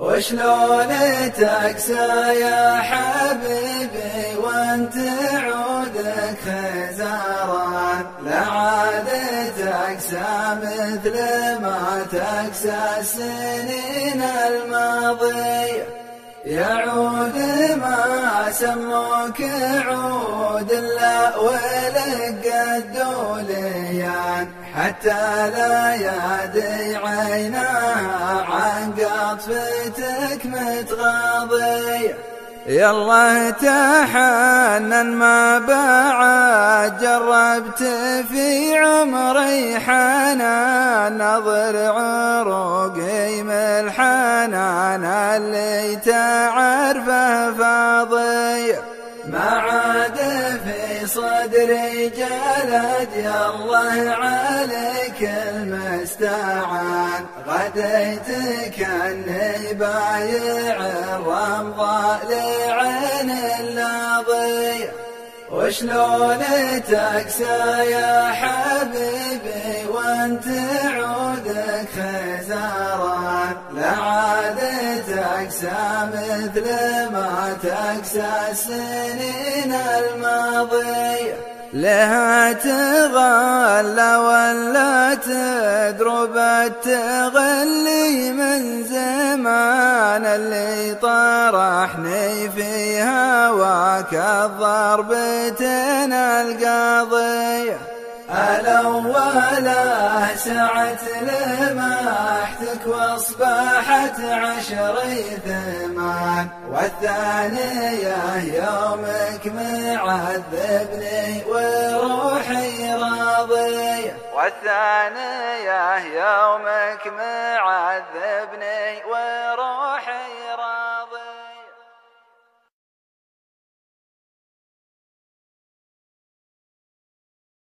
وشلون تكسى يا حبيبي وأنت عودك خزاران لا عاد تكسى مثل ما تكسى السنين الماضية يعود ما سموك عود لا ولق الدوليان. حتى لا يدي عيناه عن قطفتك متغاضي يلا تحنن ما بعد جربت في عمري حنان نظر عروقي من الحنان اللي تعرفه فاضي. ما عاد صدري جلد يا الله عليك المستعان. غديت كاني بايع الرمضاء لعين اللاضي وشلون تكسى يا حبيبي وانت عودك خزاران لا عاد مثل ما تكسى السنين الماضية لها تغلى ولا تدرب التغلي من زمان اللي طرحني في هواك الضربتين القاضيه الأولى سعت لمحتك وأصبحت عشري ثمان والثانية يومك معذبني وروحي راضية والثانية يومك معذبني وروحي